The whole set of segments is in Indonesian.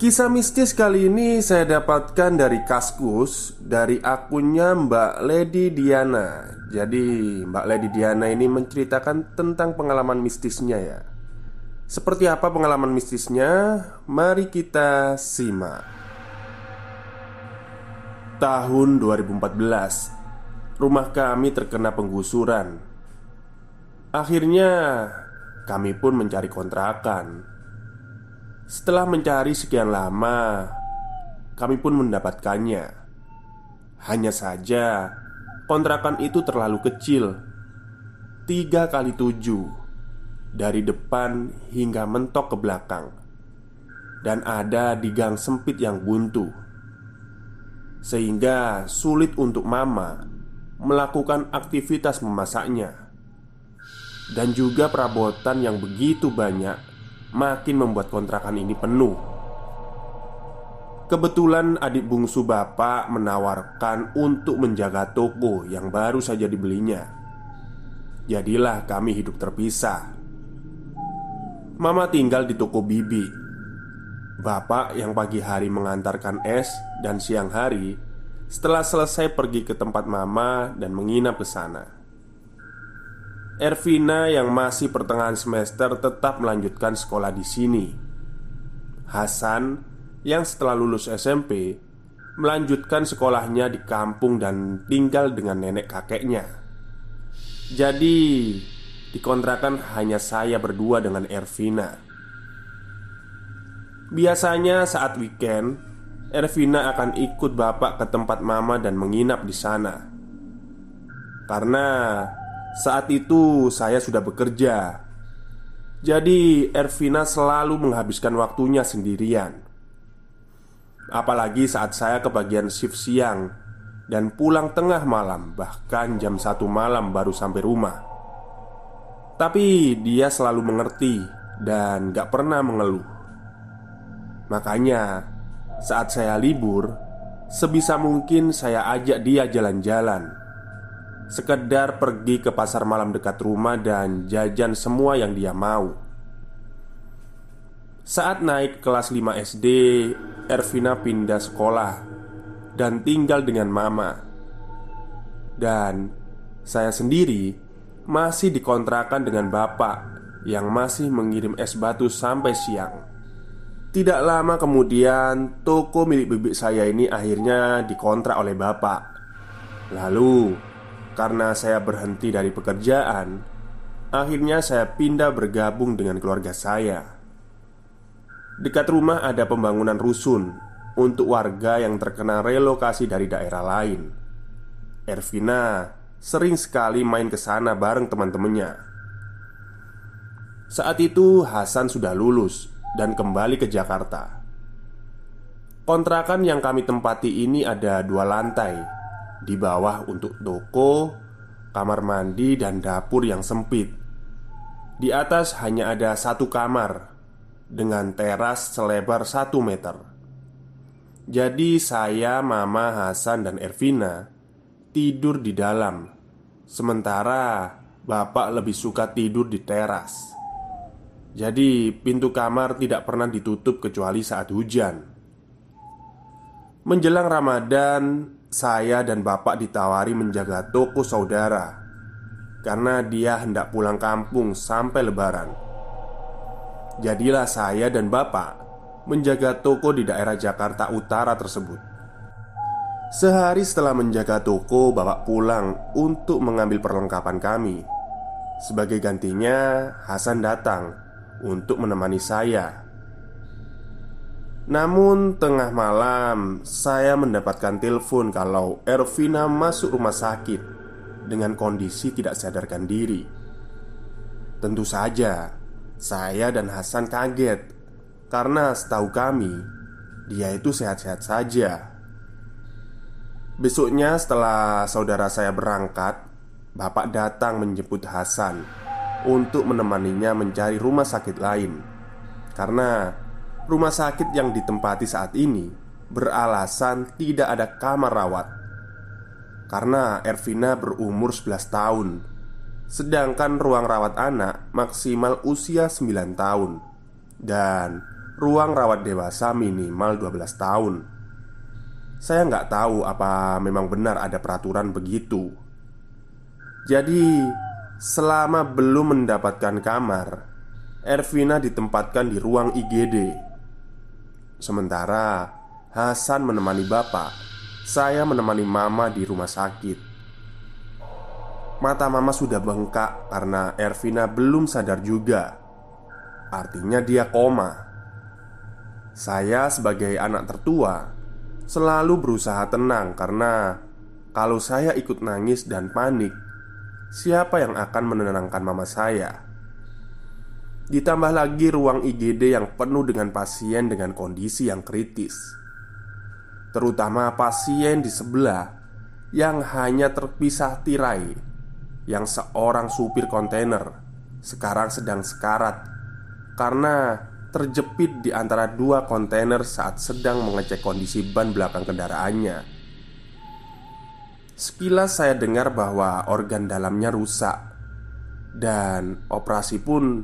Kisah mistis kali ini saya dapatkan dari Kaskus Dari akunnya Mbak Lady Diana. Jadi Mbak Lady Diana ini menceritakan tentang pengalaman mistisnya ya. Seperti apa pengalaman mistisnya? Mari kita simak. Tahun 2014 Rumah kami terkena penggusuran. Akhirnya kami pun mencari kontrakan setelah mencari sekian lama, kami pun mendapatkannya. Hanya saja, kontrakan itu terlalu kecil, tiga kali tujuh, dari depan hingga mentok ke belakang, dan ada di gang sempit yang buntu, sehingga sulit untuk Mama melakukan aktivitas memasaknya, dan juga perabotan yang begitu banyak makin membuat kontrakan ini penuh. Kebetulan adik bungsu bapak menawarkan untuk menjaga toko yang baru saja dibelinya. Jadilah kami hidup terpisah. Mama tinggal di toko bibi. Bapak yang pagi hari mengantarkan es dan siang hari setelah selesai pergi ke tempat mama dan menginap ke sana. Ervina yang masih pertengahan semester tetap melanjutkan sekolah di sini. Hasan yang setelah lulus SMP melanjutkan sekolahnya di kampung dan tinggal dengan nenek kakeknya. Jadi, dikontrakan hanya saya berdua dengan Ervina. Biasanya saat weekend, Ervina akan ikut bapak ke tempat mama dan menginap di sana. Karena saat itu saya sudah bekerja. Jadi Ervina selalu menghabiskan waktunya sendirian. Apalagi saat saya kebagian shift siang Dan pulang tengah malam Bahkan jam satu malam baru sampai rumah. Tapi dia selalu mengerti Dan gak pernah mengeluh. Makanya saat saya libur Sebisa mungkin saya ajak dia jalan-jalan Sekedar pergi ke pasar malam dekat rumah dan jajan semua yang dia mau. Saat naik kelas 5 SD Ervina pindah sekolah Dan tinggal dengan mama. Dan saya sendiri masih dikontrakan dengan bapak Yang masih mengirim es batu sampai siang. Tidak lama kemudian Toko milik bibik saya ini akhirnya dikontrak oleh bapak. Lalu karena saya berhenti dari pekerjaan, akhirnya saya pindah bergabung dengan keluarga saya. Dekat rumah ada pembangunan rusun untuk warga yang terkena relokasi dari daerah lain. Ervina sering sekali main ke sana bareng teman-temannya. Saat itu Hasan sudah lulus dan kembali ke Jakarta. Kontrakan yang kami tempati ini ada dua lantai di bawah untuk toko, kamar mandi, dan dapur yang sempit. Di atas hanya ada satu kamar dengan teras selebar satu meter. Jadi, saya, Mama, Hasan, dan Ervina tidur di dalam, sementara Bapak lebih suka tidur di teras. Jadi, pintu kamar tidak pernah ditutup kecuali saat hujan. Menjelang Ramadan, saya dan bapak ditawari menjaga toko saudara karena dia hendak pulang kampung sampai Lebaran. Jadilah saya dan bapak menjaga toko di daerah Jakarta Utara tersebut. Sehari setelah menjaga toko, bapak pulang untuk mengambil perlengkapan kami. Sebagai gantinya, Hasan datang untuk menemani saya. Namun, tengah malam saya mendapatkan telepon kalau Ervina masuk rumah sakit dengan kondisi tidak sadarkan diri. Tentu saja, saya dan Hasan kaget karena setahu kami dia itu sehat-sehat saja. Besoknya, setelah saudara saya berangkat, bapak datang menjemput Hasan untuk menemaninya mencari rumah sakit lain karena rumah sakit yang ditempati saat ini beralasan tidak ada kamar rawat karena Ervina berumur 11 tahun sedangkan ruang rawat anak maksimal usia 9 tahun dan ruang rawat dewasa minimal 12 tahun. Saya nggak tahu apa memang benar ada peraturan begitu. Jadi, selama belum mendapatkan kamar, Ervina ditempatkan di ruang IGD. Sementara Hasan menemani bapak, saya menemani mama di rumah sakit. Mata mama sudah bengkak karena Ervina belum sadar juga. Artinya dia koma. Saya sebagai anak tertua selalu berusaha tenang karena kalau saya ikut nangis dan panik, siapa yang akan menenangkan mama saya? Ditambah lagi ruang IGD yang penuh dengan pasien dengan kondisi yang kritis. Terutama pasien di sebelah Yang hanya terpisah tirai Yang seorang supir kontainer Sekarang sedang sekarat Karena terjepit di antara dua kontainer saat sedang mengecek kondisi ban belakang kendaraannya. Sekilas saya dengar bahwa organ dalamnya rusak Dan operasi pun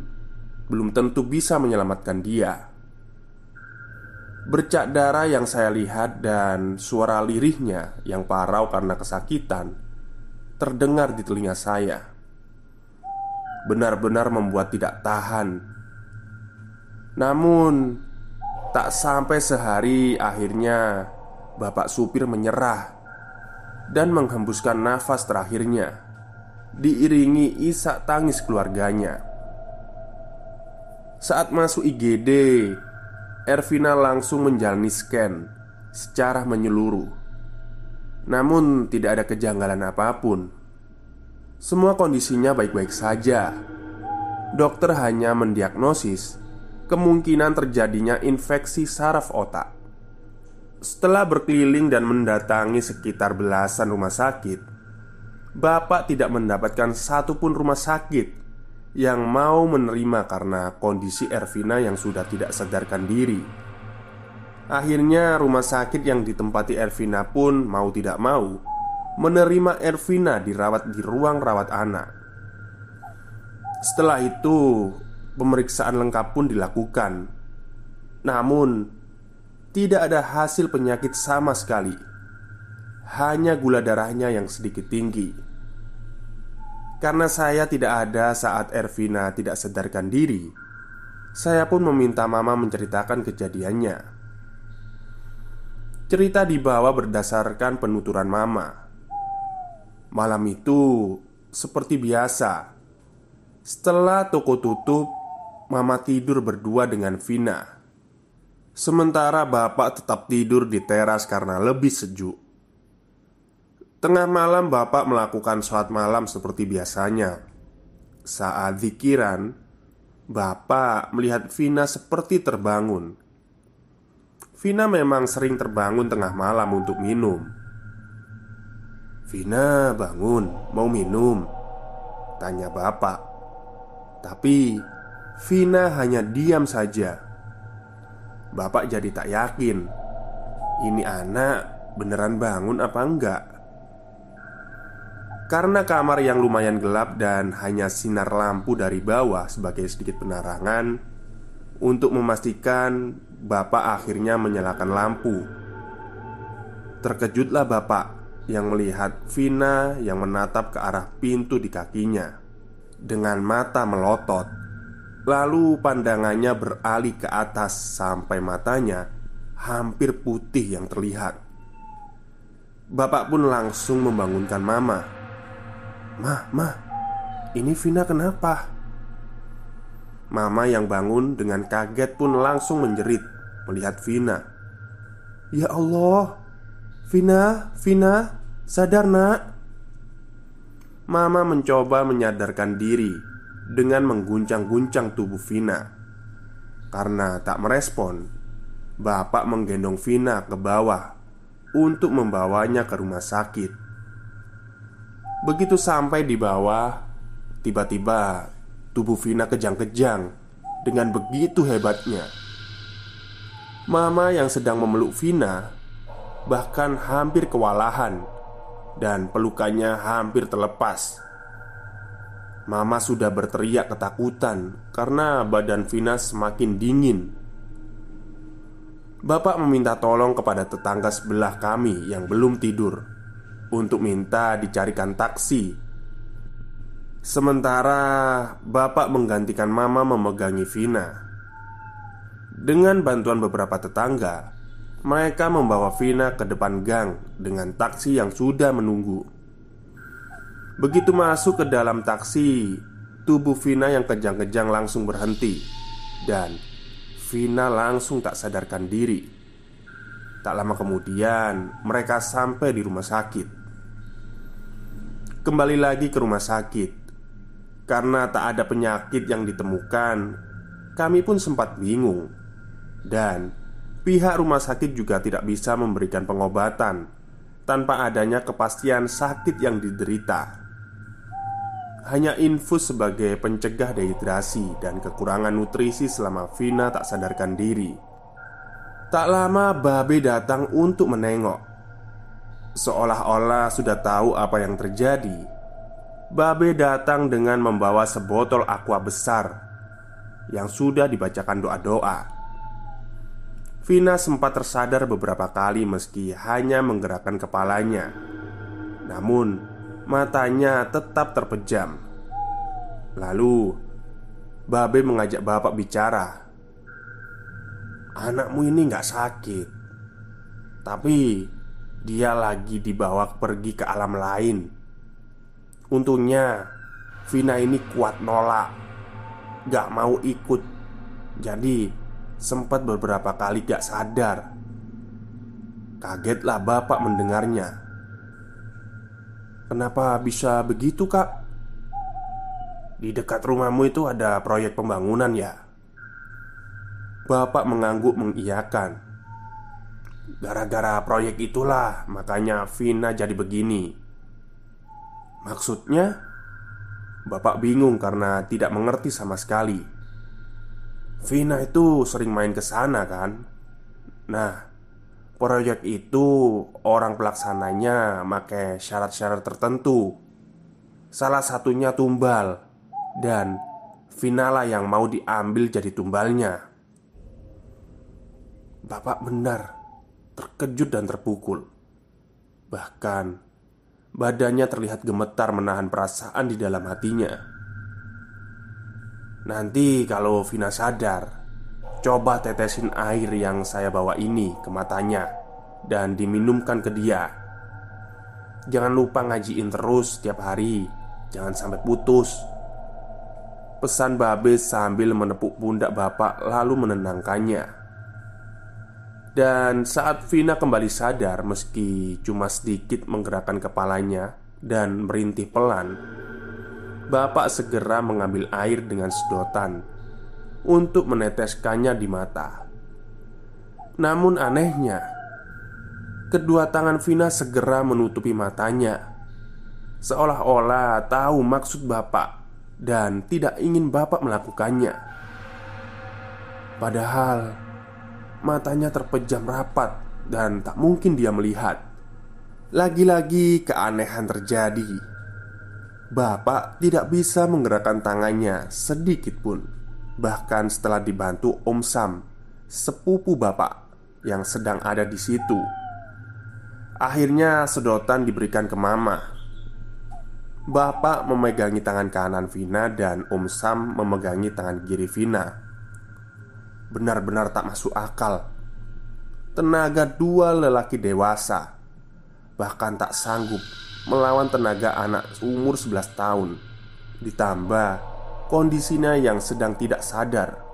belum tentu bisa menyelamatkan dia. Bercak darah yang saya lihat dan suara lirihnya yang parau karena kesakitan terdengar di telinga saya. Benar-benar membuat tidak tahan. Namun, tak sampai sehari akhirnya bapak supir menyerah dan menghembuskan nafas terakhirnya, diiringi isak tangis keluarganya. Saat masuk IGD, Ervina langsung menjalani scan secara menyeluruh. Namun, tidak ada kejanggalan apa pun. Semua kondisinya baik-baik saja. Dokter hanya mendiagnosis kemungkinan terjadinya infeksi saraf otak. Setelah berkeliling dan mendatangi sekitar belasan rumah sakit, Bapak tidak mendapatkan satupun rumah sakit yang mau menerima karena kondisi Ervina yang sudah tidak sadarkan diri. Akhirnya, rumah sakit yang ditempati Ervina pun mau tidak mau menerima Ervina dirawat di ruang rawat anak. Setelah itu, pemeriksaan lengkap pun dilakukan, namun tidak ada hasil penyakit sama sekali, hanya gula darahnya yang sedikit tinggi. Karena saya tidak ada saat Ervina tidak sadarkan diri. Saya pun meminta mama menceritakan kejadiannya. Cerita dibawa berdasarkan penuturan mama. Malam itu seperti biasa Setelah toko tutup Mama tidur berdua dengan Vina. Sementara bapak tetap tidur di teras karena lebih sejuk Tengah malam bapak melakukan sholat malam seperti biasanya. Saat zikiran Bapak melihat Vina seperti terbangun. Vina memang sering terbangun tengah malam untuk minum. Vina bangun, mau minum Tanya bapak. Tapi Vina hanya diam saja. Bapak jadi tak yakin Ini anak beneran bangun apa enggak Karena kamar yang lumayan gelap dan hanya sinar lampu dari bawah sebagai sedikit penerangan Untuk memastikan Bapak akhirnya menyalakan lampu Terkejutlah Bapak yang melihat Vina yang menatap ke arah pintu di kakinya dengan mata melotot. Lalu pandangannya beralih ke atas sampai matanya hampir putih yang terlihat. Bapak pun langsung membangunkan Mama. "Mah, mah, ini Vina kenapa?" Mama yang bangun dengan kaget pun langsung menjerit melihat Vina. "Ya Allah, Vina, Vina, sadar nak Mama mencoba menyadarkan diri Dengan mengguncang-guncang tubuh Vina Karena tak merespon Bapak menggendong Vina ke bawah Untuk membawanya ke rumah sakit Begitu sampai di bawah Tiba-tiba Tubuh Vina kejang-kejang Dengan begitu hebatnya Mama yang sedang memeluk Vina bahkan hampir kewalahan dan pelukannya hampir terlepas. Mama sudah berteriak ketakutan karena badan Vina semakin dingin. Bapak meminta tolong kepada tetangga sebelah kami yang belum tidur untuk minta dicarikan taksi. Sementara bapak menggantikan mama memegangi Vina. Dengan bantuan beberapa tetangga, mereka membawa Vina ke depan gang dengan taksi yang sudah menunggu. Begitu masuk ke dalam taksi, tubuh Vina yang kejang-kejang langsung berhenti, dan Vina langsung tak sadarkan diri. Tak lama kemudian, mereka sampai di rumah sakit. Kembali lagi ke rumah sakit karena tak ada penyakit yang ditemukan. Kami pun sempat bingung, dan Pihak rumah sakit juga tidak bisa memberikan pengobatan tanpa adanya kepastian sakit yang diderita. Hanya infus sebagai pencegah dehidrasi dan kekurangan nutrisi selama Vina tak sadarkan diri. Tak lama Babe datang untuk menengok. Seolah-olah sudah tahu apa yang terjadi. Babe datang dengan membawa sebotol aqua besar yang sudah dibacakan doa-doa. Vina sempat tersadar beberapa kali meski hanya menggerakkan kepalanya Namun matanya tetap terpejam Lalu Babe mengajak bapak bicara Anakmu ini nggak sakit. Tapi Dia lagi dibawa pergi ke alam lain. Untungnya Vina ini kuat nolak. Gak mau ikut. Jadi Sempat beberapa kali gak sadar. Kagetlah bapak mendengarnya. Kenapa bisa begitu kak? Di dekat rumahmu itu ada proyek pembangunan ya? Bapak mengangguk mengiyakan. Gara-gara proyek itulah makanya Vina jadi begini. Maksudnya? Bapak bingung karena tidak mengerti sama sekali. Vina itu sering main ke sana kan? Nah Proyek itu orang pelaksananya pakai syarat-syarat tertentu. Salah satunya tumbal. Dan Vinala yang mau diambil jadi tumbalnya Bapak benar Terkejut dan terpukul. Bahkan Badannya terlihat gemetar menahan perasaan di dalam hatinya. Nanti kalau Vina sadar Coba tetesin air yang saya bawa ini ke matanya Dan diminumkan ke dia. Jangan lupa ngajiin terus setiap hari Jangan sampai putus. Pesan Babe sambil menepuk pundak bapak lalu menenangkannya Dan saat Vina kembali sadar meski cuma sedikit menggerakkan kepalanya Dan merintih pelan Bapak segera mengambil air dengan sedotan untuk meneteskannya di mata. Namun anehnya, kedua tangan Vina segera menutupi matanya seolah-olah tahu maksud bapak dan tidak ingin bapak melakukannya. Padahal matanya terpejam rapat dan tak mungkin dia melihat. Lagi-lagi keanehan terjadi. Bapak tidak bisa menggerakkan tangannya sedikit pun. Bahkan setelah dibantu Om Sam, sepupu bapak yang sedang ada di situ. Akhirnya sedotan diberikan ke mama Bapak memegangi tangan kanan Vina dan Om Sam memegangi tangan kiri Vina Benar-benar tak masuk akal. Tenaga dua lelaki dewasa Bahkan tak sanggup melawan tenaga anak umur 11 tahun. Ditambah kondisinya yang sedang tidak sadar.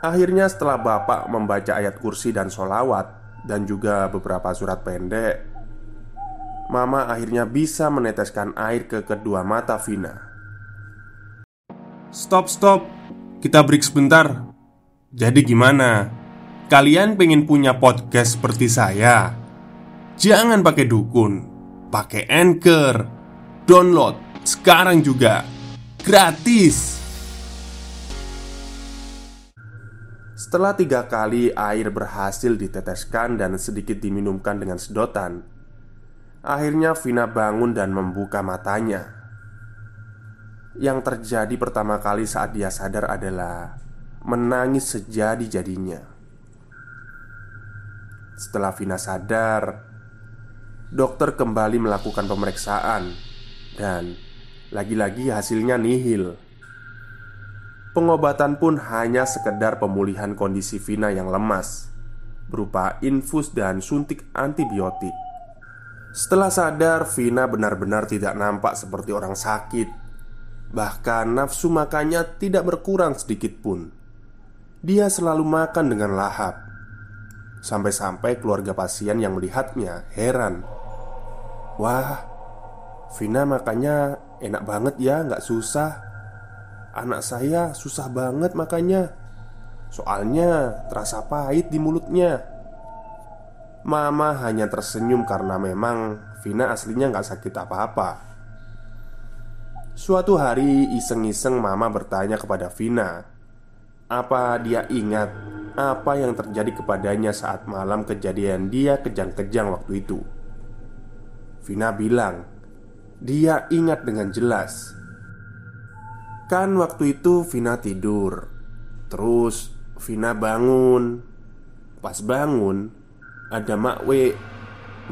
Akhirnya setelah bapak membaca ayat kursi dan solawat dan juga beberapa surat pendek, Mama akhirnya bisa meneteskan air ke kedua mata Vina. Stop, stop, kita break sebentar. Jadi, gimana? Kalian pengen punya podcast seperti saya? Jangan pakai dukun, pakai anchor, download sekarang juga gratis. Setelah tiga kali air berhasil diteteskan dan sedikit diminumkan dengan sedotan Akhirnya Vina bangun dan membuka matanya Yang terjadi pertama kali saat dia sadar adalah Menangis sejadi-jadinya Setelah Vina sadar Dokter kembali melakukan pemeriksaan Dan lagi-lagi hasilnya nihil. Pengobatan pun hanya sekedar pemulihan kondisi Vina yang lemas Berupa infus dan suntik antibiotik. Setelah sadar, Vina benar-benar tidak nampak seperti orang sakit Bahkan nafsu makannya tidak berkurang sedikit pun. Dia selalu makan dengan lahap. Sampai-sampai keluarga pasien yang melihatnya heran. Wah, Vina makannya enak banget ya, nggak susah. Anak saya susah banget makanya Soalnya terasa pahit di mulutnya. Mama hanya tersenyum karena memang Vina aslinya nggak sakit apa-apa Suatu hari iseng-iseng mama bertanya kepada Vina Apa dia ingat apa yang terjadi kepadanya saat malam kejadian dia kejang-kejang waktu itu? Vina bilang Dia ingat dengan jelas. Kan waktu itu Vina tidur Terus Vina bangun. Pas bangun Ada Mak W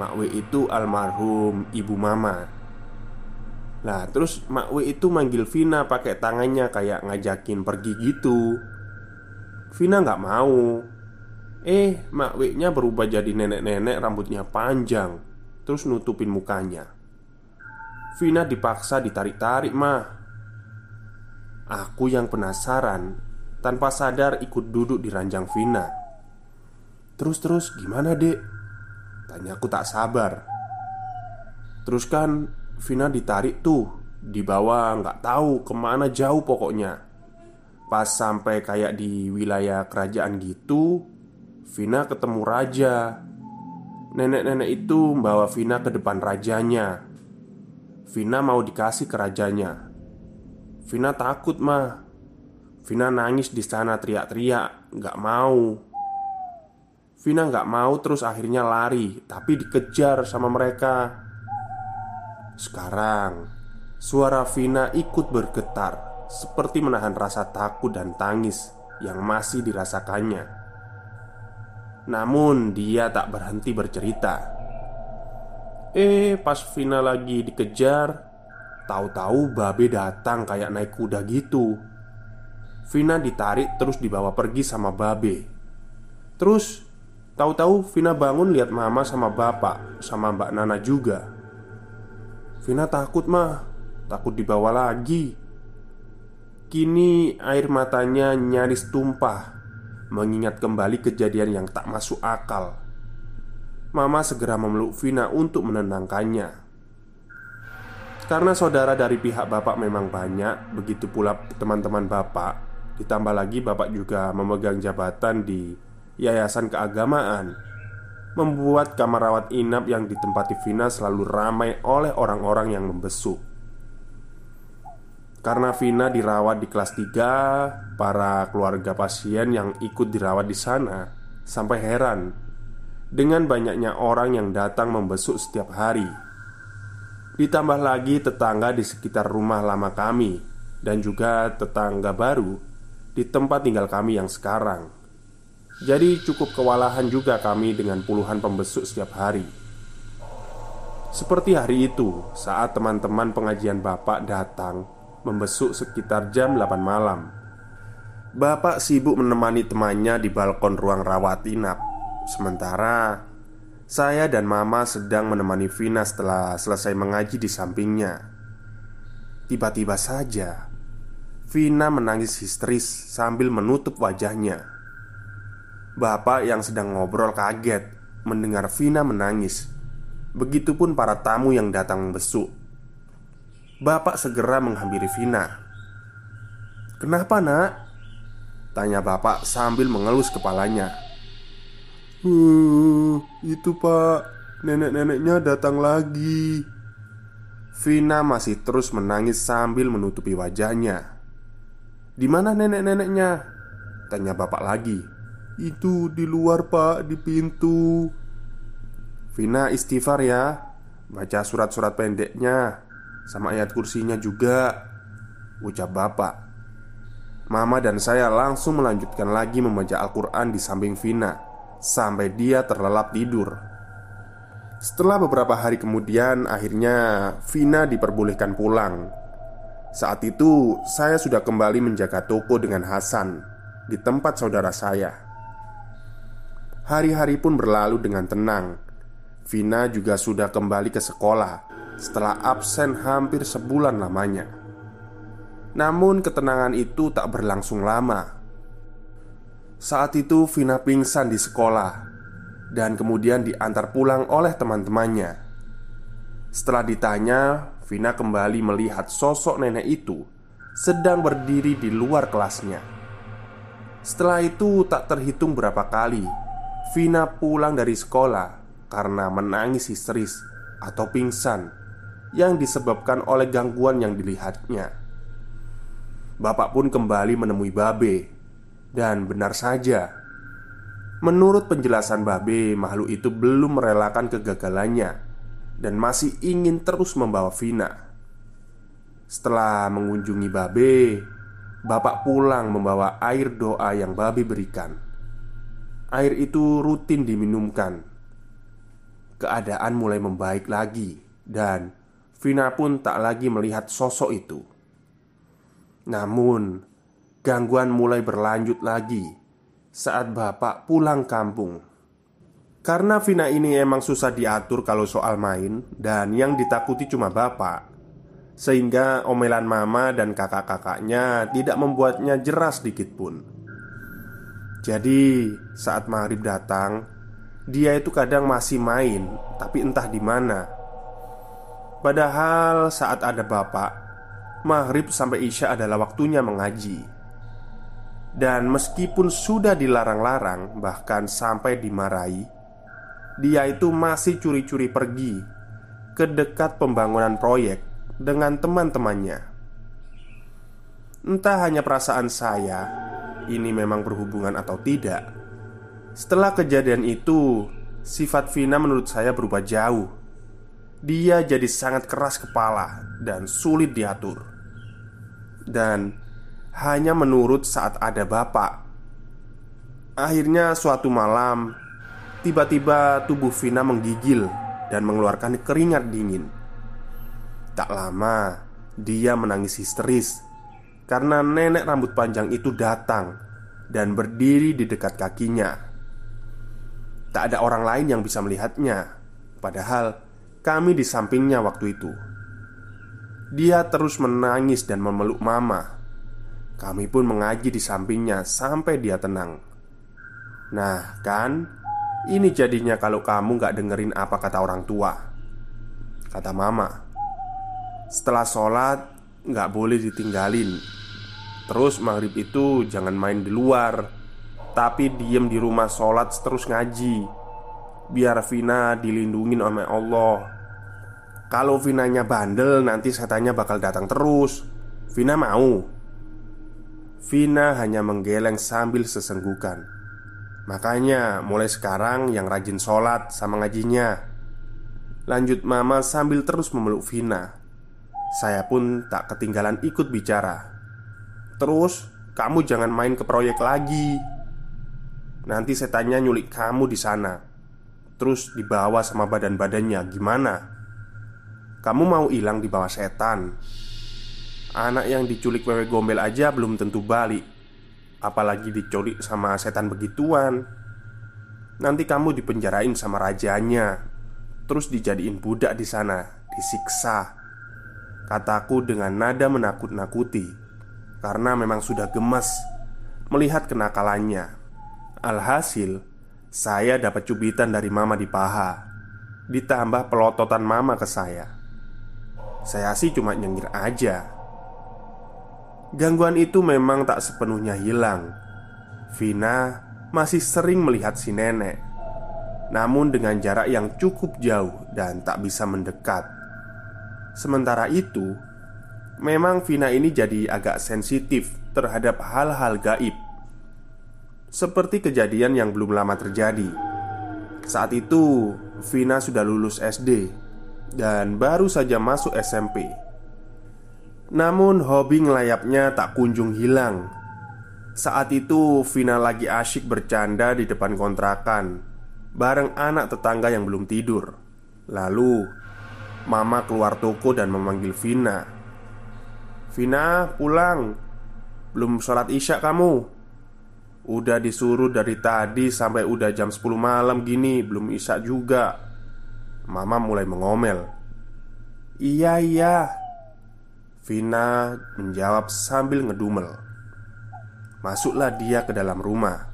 Mak W itu almarhum ibu mama Nah terus Mak W itu manggil Vina pakai tangannya kayak ngajakin pergi gitu. Vina nggak mau. Eh Mak W-nya berubah jadi nenek-nenek rambutnya panjang Terus nutupin mukanya. Vina dipaksa ditarik-tarik mah. Aku yang penasaran Tanpa sadar ikut duduk di ranjang Vina. Terus-terus gimana dek? Tanyaku tak sabar. Terus kan Vina ditarik tuh di bawah nggak tahu ke mana jauh pokoknya. Pas sampai kayak di wilayah kerajaan gitu Vina ketemu raja. Nenek-nenek itu membawa Vina ke depan rajanya. Vina mau dikasih ke rajanya. Vina takut mah. Vina nangis di sana teriak-teriak Gak mau. Vina gak mau terus akhirnya lari Tapi dikejar sama mereka Sekarang Suara Vina ikut bergetar Seperti menahan rasa takut dan tangis Yang masih dirasakannya. Namun dia tak berhenti bercerita. Eh pas Vina lagi dikejar Tahu-tahu Babe datang kayak naik kuda gitu. Vina ditarik terus dibawa pergi sama Babe. Terus Tahu-tahu Vina bangun lihat mama sama bapak Sama mbak Nana juga Vina takut mah. Takut dibawa lagi. Kini air matanya nyaris tumpah Mengingat kembali kejadian yang tak masuk akal. Mama segera memeluk Vina untuk menenangkannya. Karena saudara dari pihak bapak memang banyak, begitu pula teman-teman bapak, ditambah lagi bapak juga memegang jabatan di yayasan keagamaan. Membuat kamar rawat inap yang ditempati Vina selalu ramai oleh orang-orang yang membesuk. Karena Vina dirawat di kelas 3, para keluarga pasien yang ikut dirawat di sana sampai heran dengan banyaknya orang yang datang membesuk setiap hari. Ditambah lagi tetangga di sekitar rumah lama kami dan juga tetangga baru di tempat tinggal kami yang sekarang. Jadi cukup kewalahan juga kami dengan puluhan pembesuk setiap hari. Seperti hari itu saat teman-teman pengajian bapak datang Membesuk sekitar jam 8 malam. Bapak sibuk menemani temannya di balkon ruang rawat inap. Sementara saya dan mama sedang menemani Vina setelah selesai mengaji di sampingnya. Tiba-tiba saja Vina menangis histeris sambil menutup wajahnya Bapak yang sedang ngobrol kaget mendengar Vina menangis. Begitupun para tamu yang datang membesuk. Bapak segera menghampiri Vina. "Kenapa, Nak?" tanya bapak sambil mengelus kepalanya. "Uh, itu, Pak. Nenek-neneknya datang lagi." Vina masih terus menangis sambil menutupi wajahnya. "Di mana nenek-neneknya?" tanya bapak lagi. Itu di luar pak, di pintu. Vina istighfar ya. Baca surat-surat pendeknya. Sama ayat kursinya juga. Ucap bapak. Mama dan saya langsung melanjutkan lagi membaca Al-Quran di samping Vina. Sampai dia terlelap tidur. Setelah beberapa hari kemudian Akhirnya Vina diperbolehkan pulang. Saat itu saya sudah kembali menjaga toko dengan Hasan Di tempat saudara saya Hari-hari pun berlalu dengan tenang. Vina juga sudah kembali ke sekolah setelah absen hampir sebulan lamanya. Namun, ketenangan itu tak berlangsung lama. Saat itu, Vina pingsan di sekolah dan kemudian diantar pulang oleh teman-temannya. Setelah ditanya, Vina kembali melihat sosok nenek itu sedang berdiri di luar kelasnya. Setelah itu, tak terhitung berapa kali Vina pulang dari sekolah karena menangis histeris atau pingsan yang disebabkan oleh gangguan yang dilihatnya. Bapak pun kembali menemui Babe, dan benar saja, menurut penjelasan Babe, makhluk itu belum merelakan kegagalannya dan masih ingin terus membawa Vina. Setelah mengunjungi Babe, Bapak pulang membawa air doa yang Babe berikan. Air itu rutin diminumkan. Keadaan mulai membaik lagi, dan Vina pun tak lagi melihat sosok itu. Namun, gangguan mulai berlanjut lagi saat bapak pulang kampung. Karena Vina ini emang susah diatur kalau soal main, dan yang ditakuti cuma bapak, sehingga omelan mama dan kakak-kakaknya tidak membuatnya jeras sedikit pun. Jadi, saat maghrib datang, dia itu kadang masih main, tapi entah di mana. Padahal saat ada bapak, maghrib sampai isya adalah waktunya mengaji. Dan meskipun sudah dilarang-larang, bahkan sampai dimarahi, dia itu masih curi-curi pergi ke dekat pembangunan proyek dengan teman-temannya. Entah hanya perasaan saya ini memang berhubungan atau tidak. Setelah kejadian itu, sifat Vina menurut saya berubah jauh. Dia jadi sangat keras kepala dan sulit diatur. Dan hanya menurut saat ada bapak. Akhirnya suatu malam, tiba-tiba tubuh Vina menggigil dan mengeluarkan keringat dingin. Tak lama, dia menangis histeris karena nenek rambut panjang itu datang dan berdiri di dekat kakinya. Tak ada orang lain yang bisa melihatnya, padahal kami di sampingnya waktu itu. Dia terus menangis dan memeluk Mama. Kami pun mengaji di sampingnya sampai dia tenang. Nah, kan, ini jadinya kalau kamu gak dengerin apa kata orang tua, kata Mama. Setelah sholat, gak boleh ditinggalin Terus maghrib itu jangan main di luar Tapi diem di rumah sholat terus ngaji. Biar Vina dilindungi oleh Allah. Kalau Vinanya bandel nanti setannya bakal datang terus. Vina mau. Vina hanya menggeleng sambil sesenggukan. Makanya mulai sekarang yang rajin sholat sama ngajinya. Lanjut mama sambil terus memeluk Vina. Saya pun tak ketinggalan ikut bicara Terus kamu jangan main ke proyek lagi. Nanti setannya nyulik kamu di sana. Terus dibawa sama badan-badannya Gimana? Kamu mau hilang di bawah setan. Anak yang diculik wewe gombel aja belum tentu balik. Apalagi diculik sama setan begituan. Nanti kamu dipenjarain sama rajanya. Terus dijadiin budak di sana Disiksa. Kataku dengan nada menakut-nakuti Karena memang sudah gemes Melihat kenakalannya. Alhasil saya dapat cubitan dari mama di paha Ditambah pelototan mama ke saya. Saya sih cuma nyengir aja. Gangguan itu memang tak sepenuhnya hilang. Vina masih sering melihat si nenek Namun dengan jarak yang cukup jauh dan tak bisa mendekat. Sementara itu Memang Vina ini jadi agak sensitif terhadap hal-hal gaib. Seperti kejadian yang belum lama terjadi. Saat itu Vina sudah lulus SD Dan baru saja masuk SMP Namun hobi ngelayapnya tak kunjung hilang. Saat itu Vina lagi asyik bercanda di depan kontrakan Bareng anak tetangga yang belum tidur. Lalu Mama keluar toko dan memanggil Vina Vina pulang. Belum sholat isya kamu. Udah disuruh dari tadi sampai udah jam 10 malam gini Belum isya juga. Mama mulai mengomel. Iya iya. Vina menjawab sambil ngedumel. Masuklah dia ke dalam rumah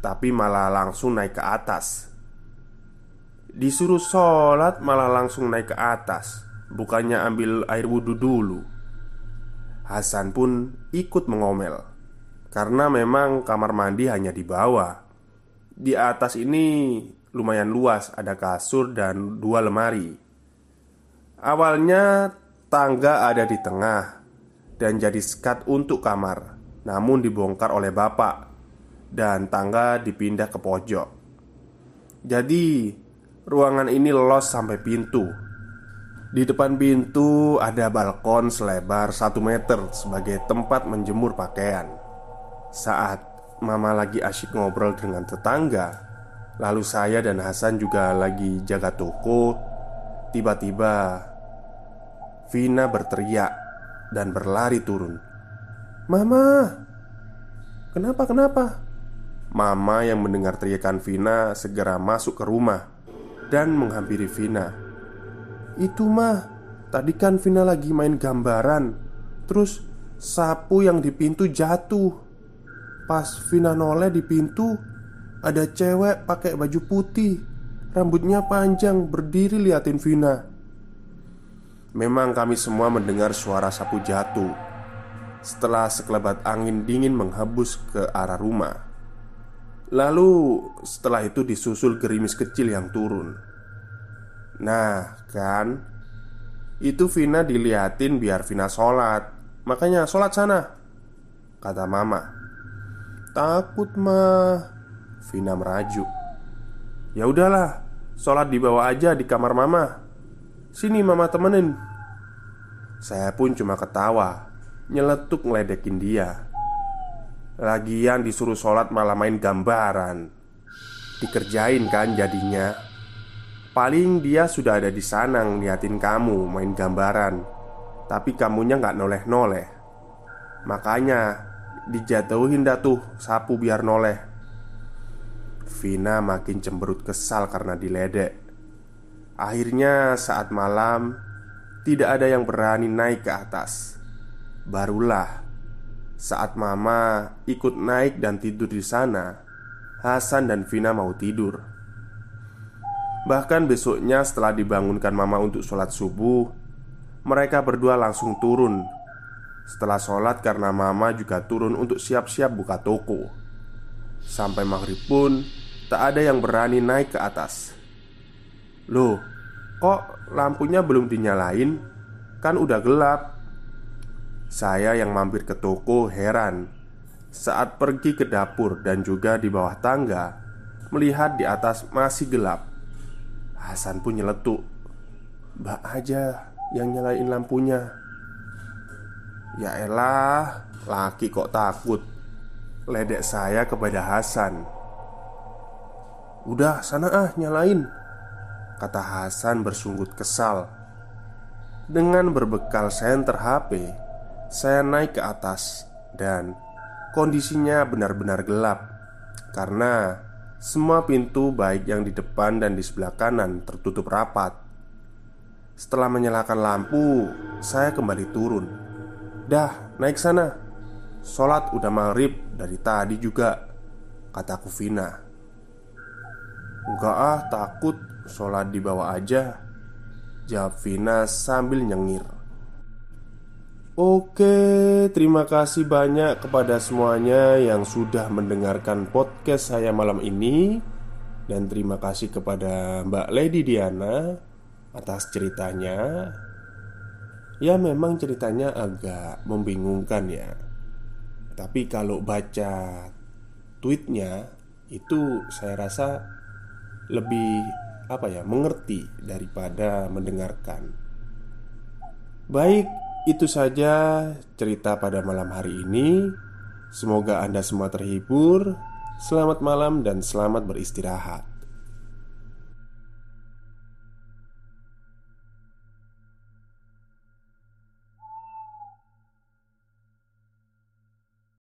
Tapi malah langsung naik ke atas. Disuruh sholat malah langsung naik ke atas. Bukannya ambil air wudhu dulu Hasan pun ikut mengomel. Karena memang kamar mandi hanya di bawah. Di atas ini lumayan luas Ada kasur dan dua lemari. Awalnya tangga ada di tengah Dan jadi sekat untuk kamar Namun dibongkar oleh bapak Dan tangga dipindah ke pojok. Jadi ruangan ini los sampai pintu di depan pintu ada balkon selebar 1 meter sebagai tempat menjemur pakaian. Saat Mama lagi asyik ngobrol dengan tetangga Lalu saya dan Hasan juga lagi jaga toko Tiba-tiba Vina berteriak Dan berlari turun. Mama Kenapa kenapa? Mama yang mendengar teriakan Vina Segera masuk ke rumah Dan menghampiri Vina Itu mah Tadi kan Vina lagi main gambaran. Terus sapu yang di pintu jatuh. Pas Vina noleh di pintu Ada cewek pakai baju putih. Rambutnya panjang berdiri liatin Vina. Memang kami semua mendengar suara sapu jatuh. Setelah sekelebat angin dingin menghembus ke arah rumah. Lalu setelah itu disusul gerimis kecil yang turun Nah kan? Itu Vina diliatin biar Vina sholat. Makanya sholat sana Kata mama. Takut mah Vina merajuk. Ya udahlah Sholat di bawah aja di kamar mama. Sini mama temenin. Saya pun cuma ketawa Nyeletuk ngeledekin dia. Lagian disuruh sholat malah main gambaran. Dikerjain kan jadinya Paling dia sudah ada di sana ngeliatin kamu main gambaran. Tapi kamunya nggak noleh-noleh. Makanya Dijatuhin dah tuh sapu biar noleh. Vina makin cemberut kesal karena diledek. Akhirnya saat malam Tidak ada yang berani naik ke atas. Barulah Saat mama ikut naik dan tidur di sana Hasan dan Vina mau tidur Bahkan besoknya setelah dibangunkan mama untuk sholat subuh Mereka berdua langsung turun setelah sholat karena mama juga turun untuk siap-siap buka toko Sampai maghrib pun tak ada yang berani naik ke atas. Loh, kok lampunya belum dinyalain? Kan udah gelap. Saya yang mampir ke toko heran saat pergi ke dapur dan juga di bawah tangga, melihat di atas masih gelap. Hasan pun nyeletuk, "Mbak aja yang nyalain lampunya." Ya elah, laki kok takut. Ledek saya kepada Hasan. "Udah, sana ah, nyalain." Kata Hasan bersunggut kesal. Dengan berbekal senter HP, saya naik ke atas dan Kondisinya benar-benar gelap karena semua pintu, baik yang di depan dan di sebelah kanan, tertutup rapat. Setelah menyalakan lampu, saya kembali turun. "Dah, naik sana. Sholat udah maghrib dari tadi juga," kataku Vina. "Enggak ah, takut. Sholat di bawah aja," jawab Vina sambil nyengir. Oke, terima kasih banyak kepada semuanya yang sudah mendengarkan podcast saya malam ini. Dan terima kasih kepada Mbak Lady Diana atas ceritanya. Ya memang ceritanya agak membingungkan ya. Tapi kalau baca tweetnya Itu saya rasa lebih apa ya mengerti daripada mendengarkan. Baik itu saja cerita pada malam hari ini. Semoga Anda semua terhibur. Selamat malam dan selamat beristirahat.